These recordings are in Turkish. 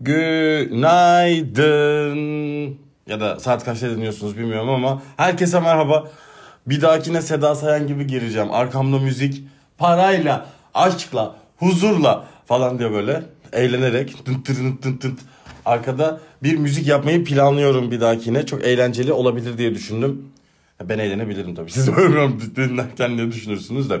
Günaydın. Ya da saat kaçta dinliyorsunuz bilmiyorum ama herkese merhaba. Bir dahakine Seda Sayan gibi gireceğim. Arkamda müzik parayla, aşkla, huzurla falan diyor böyle. Eğlenerek tın tın tın tın. Arkada bir müzik yapmayı planlıyorum bir dahakine. Çok eğlenceli olabilir diye düşündüm. Ben eğlenebilirim tabii. Siz bilmiyorum dinlerken ne düşünürsünüz de.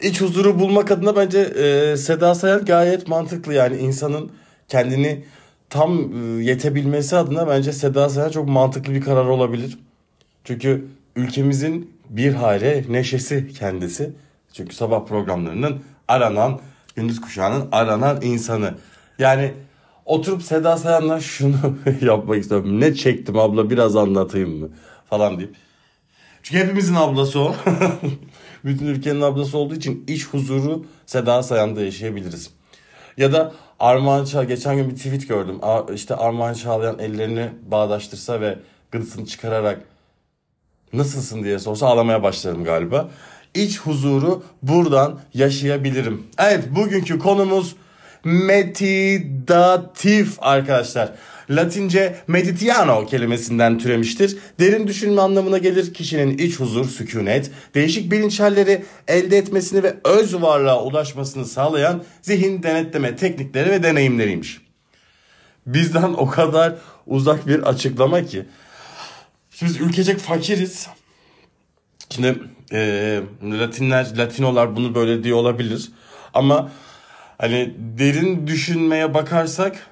İç huzuru bulmak adına bence e, Seda Sayan gayet mantıklı yani insanın kendini tam e, yetebilmesi adına bence Seda Sayan çok mantıklı bir karar olabilir. Çünkü ülkemizin bir hale neşesi kendisi. Çünkü sabah programlarının aranan, gündüz kuşağının aranan insanı. Yani oturup Seda Sayan'la şunu yapmak istiyorum. Ne çektim abla biraz anlatayım mı falan deyip. Çünkü hepimizin ablası o. Bütün ülkenin ablası olduğu için iç huzuru Seda Sayan'da yaşayabiliriz. Ya da Armağan Çağ geçen gün bir tweet gördüm. İşte Armağan Çağlayan ellerini bağdaştırsa ve gıdısını çıkararak nasılsın diye sorsa ağlamaya başlarım galiba. İç huzuru buradan yaşayabilirim. Evet bugünkü konumuz meditatif arkadaşlar. Latince meditiano kelimesinden türemiştir. Derin düşünme anlamına gelir. Kişinin iç huzur, sükunet, değişik bilinç halleri elde etmesini ve öz varlığa ulaşmasını sağlayan zihin denetleme teknikleri ve deneyimleriymiş. Bizden o kadar uzak bir açıklama ki. Şimdi biz ülkecek fakiriz. Şimdi e, Latinler, Latinolar bunu böyle diyor olabilir. Ama hani derin düşünmeye bakarsak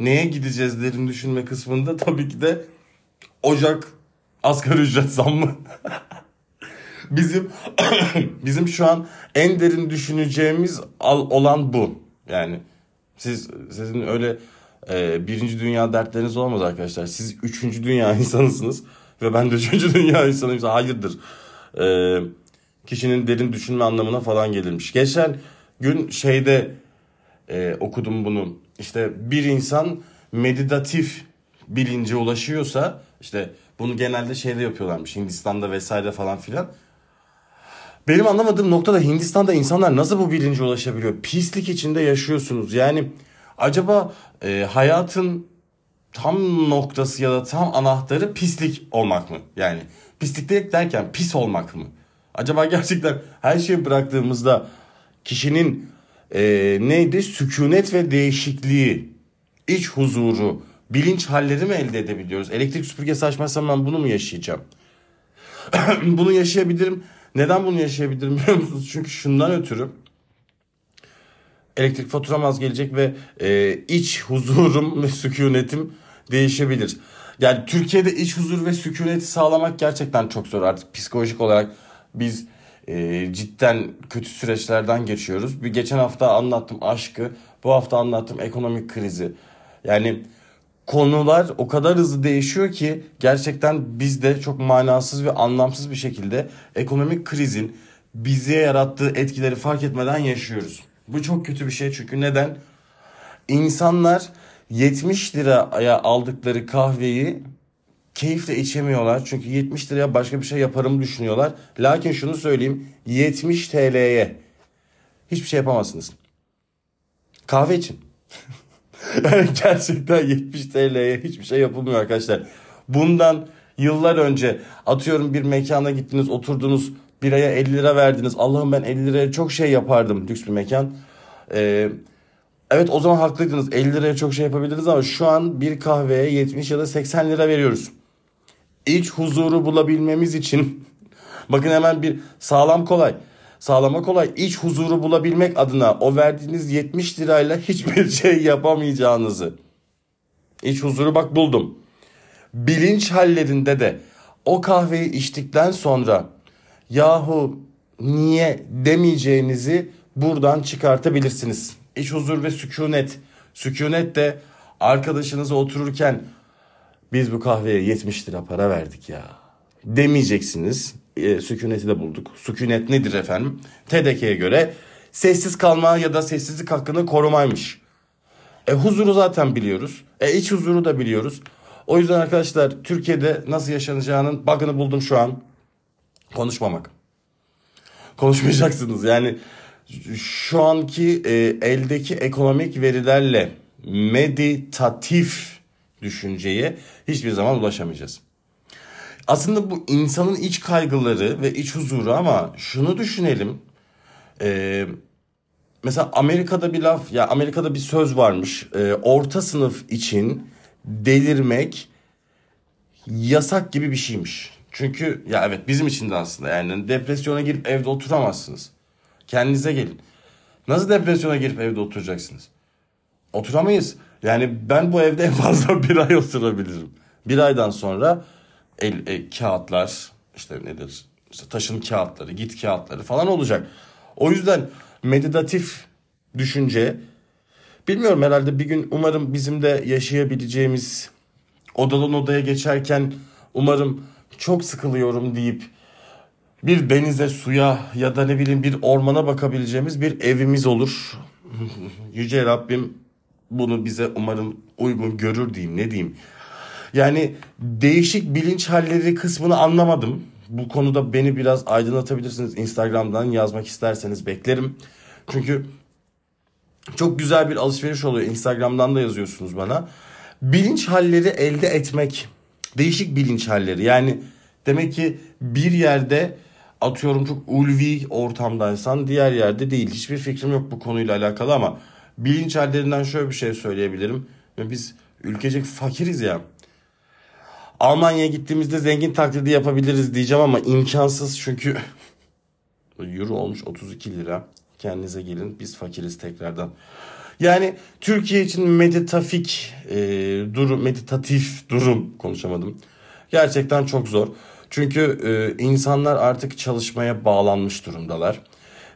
neye gideceğiz derin düşünme kısmında tabii ki de Ocak asgari ücret zammı. bizim bizim şu an en derin düşüneceğimiz olan bu. Yani siz sizin öyle e, birinci dünya dertleriniz olmaz arkadaşlar. Siz üçüncü dünya insanısınız ve ben de üçüncü dünya insanıyım. Hayırdır? E, kişinin derin düşünme anlamına falan gelirmiş. Geçen gün şeyde e, okudum bunu. İşte bir insan meditatif bilince ulaşıyorsa işte bunu genelde şeyde yapıyorlarmış Hindistan'da vesaire falan filan. Benim anlamadığım noktada Hindistan'da insanlar nasıl bu bilince ulaşabiliyor? Pislik içinde yaşıyorsunuz. Yani acaba e, hayatın tam noktası ya da tam anahtarı pislik olmak mı? Yani pislik derken pis olmak mı? Acaba gerçekten her şeyi bıraktığımızda kişinin e, neydi? Sükunet ve değişikliği, iç huzuru, bilinç halleri mi elde edebiliyoruz? Elektrik süpürgesi açmazsam ben bunu mu yaşayacağım? bunu yaşayabilirim. Neden bunu yaşayabilirim biliyor musunuz? Çünkü şundan ötürü elektrik faturam az gelecek ve e, iç huzurum ve sükunetim değişebilir. Yani Türkiye'de iç huzur ve sükuneti sağlamak gerçekten çok zor artık psikolojik olarak biz e, cidden kötü süreçlerden geçiyoruz. Bir geçen hafta anlattım aşkı, bu hafta anlattım ekonomik krizi. Yani konular o kadar hızlı değişiyor ki gerçekten biz de çok manasız ve anlamsız bir şekilde ekonomik krizin bize yarattığı etkileri fark etmeden yaşıyoruz. Bu çok kötü bir şey çünkü neden? İnsanlar 70 liraya aldıkları kahveyi keyifle içemiyorlar. Çünkü 70 liraya başka bir şey yaparım düşünüyorlar. Lakin şunu söyleyeyim 70 TL'ye hiçbir şey yapamazsınız. Kahve için. yani gerçekten 70 TL'ye hiçbir şey yapılmıyor arkadaşlar. Bundan yıllar önce atıyorum bir mekana gittiniz oturdunuz biraya 50 lira verdiniz. Allah'ım ben 50 liraya çok şey yapardım lüks bir mekan. Eee Evet o zaman haklıydınız. 50 liraya çok şey yapabiliriz ama şu an bir kahveye 70 ya da 80 lira veriyoruz. İç huzuru bulabilmemiz için bakın hemen bir sağlam kolay. Sağlama kolay. İç huzuru bulabilmek adına o verdiğiniz 70 lirayla hiçbir şey yapamayacağınızı. İç huzuru bak buldum. Bilinç hallerinde de o kahveyi içtikten sonra yahu niye demeyeceğinizi buradan çıkartabilirsiniz iç huzur ve sükunet. Sükunet de arkadaşınızla otururken biz bu kahveye 70 lira para verdik ya demeyeceksiniz. E, sükuneti de bulduk. Sükunet nedir efendim? TDK'ye göre sessiz kalma ya da sessizlik hakkını korumaymış. E huzuru zaten biliyoruz. E iç huzuru da biliyoruz. O yüzden arkadaşlar Türkiye'de nasıl yaşanacağının bug'ını buldum şu an. Konuşmamak. Konuşmayacaksınız yani şu anki e, eldeki ekonomik verilerle meditatif düşünceye hiçbir zaman ulaşamayacağız. Aslında bu insanın iç kaygıları ve iç huzuru ama şunu düşünelim. Ee, mesela Amerika'da bir laf ya Amerika'da bir söz varmış. Ee, orta sınıf için delirmek yasak gibi bir şeymiş. Çünkü ya evet bizim için de aslında yani depresyona girip evde oturamazsınız. Kendinize gelin. Nasıl depresyona girip evde oturacaksınız? Oturamayız. Yani ben bu evde en fazla bir ay oturabilirim. Bir aydan sonra el, el kağıtlar işte nedir? İşte taşın kağıtları, git kağıtları falan olacak. O yüzden meditatif düşünce bilmiyorum herhalde bir gün umarım bizim de yaşayabileceğimiz odadan odaya geçerken umarım çok sıkılıyorum deyip bir denize, suya ya da ne bileyim bir ormana bakabileceğimiz bir evimiz olur. Yüce Rabbim bunu bize umarım uygun görür diyeyim ne diyeyim. Yani değişik bilinç halleri kısmını anlamadım. Bu konuda beni biraz aydınlatabilirsiniz. Instagram'dan yazmak isterseniz beklerim. Çünkü çok güzel bir alışveriş oluyor. Instagram'dan da yazıyorsunuz bana. Bilinç halleri elde etmek. Değişik bilinç halleri. Yani demek ki bir yerde atıyorum çok ulvi ortamdaysan diğer yerde değil. Hiçbir fikrim yok bu konuyla alakalı ama bilinç hallerinden şöyle bir şey söyleyebilirim. Biz ülkecek fakiriz ya. Almanya'ya gittiğimizde zengin taklidi yapabiliriz diyeceğim ama imkansız çünkü euro olmuş 32 lira. Kendinize gelin biz fakiriz tekrardan. Yani Türkiye için meditafik e, durum, meditatif durum konuşamadım. Gerçekten çok zor. Çünkü e, insanlar artık çalışmaya bağlanmış durumdalar.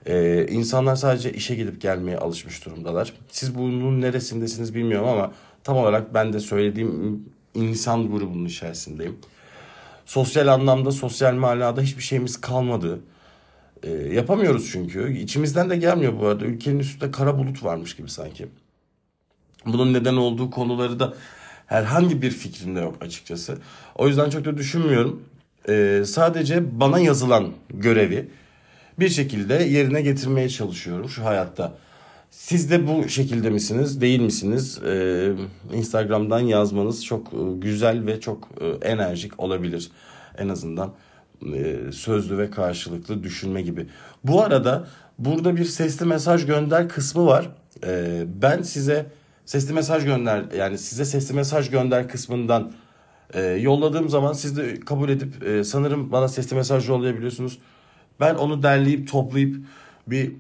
E, insanlar sadece işe gidip gelmeye alışmış durumdalar. Siz bunun neresindesiniz bilmiyorum ama tam olarak ben de söylediğim insan grubunun içerisindeyim. Sosyal anlamda, sosyal manada hiçbir şeyimiz kalmadı. E, yapamıyoruz çünkü. İçimizden de gelmiyor bu arada. Ülkenin üstünde kara bulut varmış gibi sanki. Bunun neden olduğu konuları da herhangi bir fikrim de yok açıkçası. O yüzden çok da düşünmüyorum. E, sadece bana yazılan görevi bir şekilde yerine getirmeye çalışıyorum şu hayatta. Siz de bu şekilde misiniz, değil misiniz? Ee, Instagram'dan yazmanız çok e, güzel ve çok e, enerjik olabilir. En azından e, sözlü ve karşılıklı düşünme gibi. Bu arada burada bir sesli mesaj gönder kısmı var. Ee, ben size sesli mesaj gönder yani size sesli mesaj gönder kısmından e, yolladığım zaman siz de kabul edip e, sanırım bana sesli mesaj yollayabiliyorsunuz. Ben onu derleyip toplayıp bir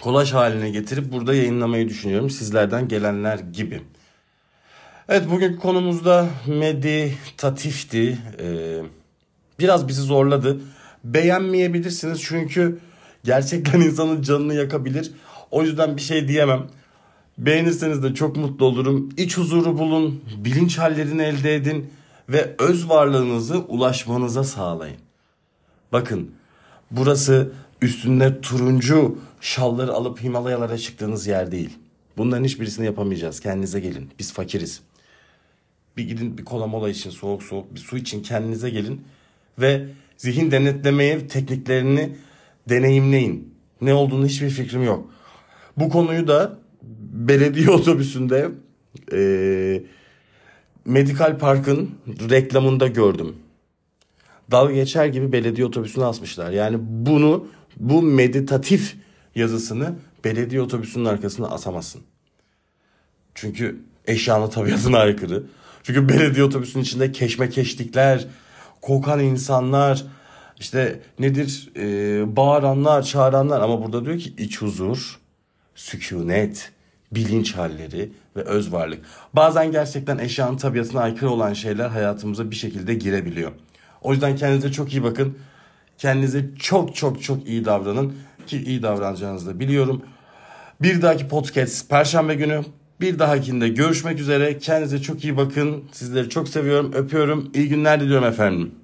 kolaj haline getirip burada yayınlamayı düşünüyorum sizlerden gelenler gibi. Evet bugün konumuzda meditatifti. Ee, biraz bizi zorladı. Beğenmeyebilirsiniz çünkü gerçekten insanın canını yakabilir. O yüzden bir şey diyemem. Beğenirseniz de çok mutlu olurum. İç huzuru bulun, bilinç hallerini elde edin ve öz varlığınızı ulaşmanıza sağlayın. Bakın burası üstünde turuncu şalları alıp Himalayalara çıktığınız yer değil. Bunların hiçbirisini yapamayacağız. Kendinize gelin. Biz fakiriz. Bir gidin bir kola mola için soğuk soğuk bir su için kendinize gelin. Ve zihin denetlemeye tekniklerini deneyimleyin. Ne olduğunu hiçbir fikrim yok. Bu konuyu da belediye otobüsünde e, Medikal Park'ın reklamında gördüm. Dalga geçer gibi belediye otobüsüne asmışlar. Yani bunu bu meditatif yazısını belediye otobüsünün arkasına asamazsın. Çünkü eşyanın tabiatına aykırı. Çünkü belediye otobüsünün içinde keşmekeşlikler, kokan insanlar, işte nedir e, bağıranlar, çağıranlar ama burada diyor ki iç huzur, sükunet, bilinç halleri ve öz varlık. Bazen gerçekten eşyanın tabiatına aykırı olan şeyler hayatımıza bir şekilde girebiliyor. O yüzden kendinize çok iyi bakın. Kendinize çok çok çok iyi davranın ki iyi davranacağınızı da biliyorum. Bir dahaki podcast Perşembe günü. Bir dahakinde görüşmek üzere. Kendinize çok iyi bakın. Sizleri çok seviyorum, öpüyorum. İyi günler diliyorum efendim.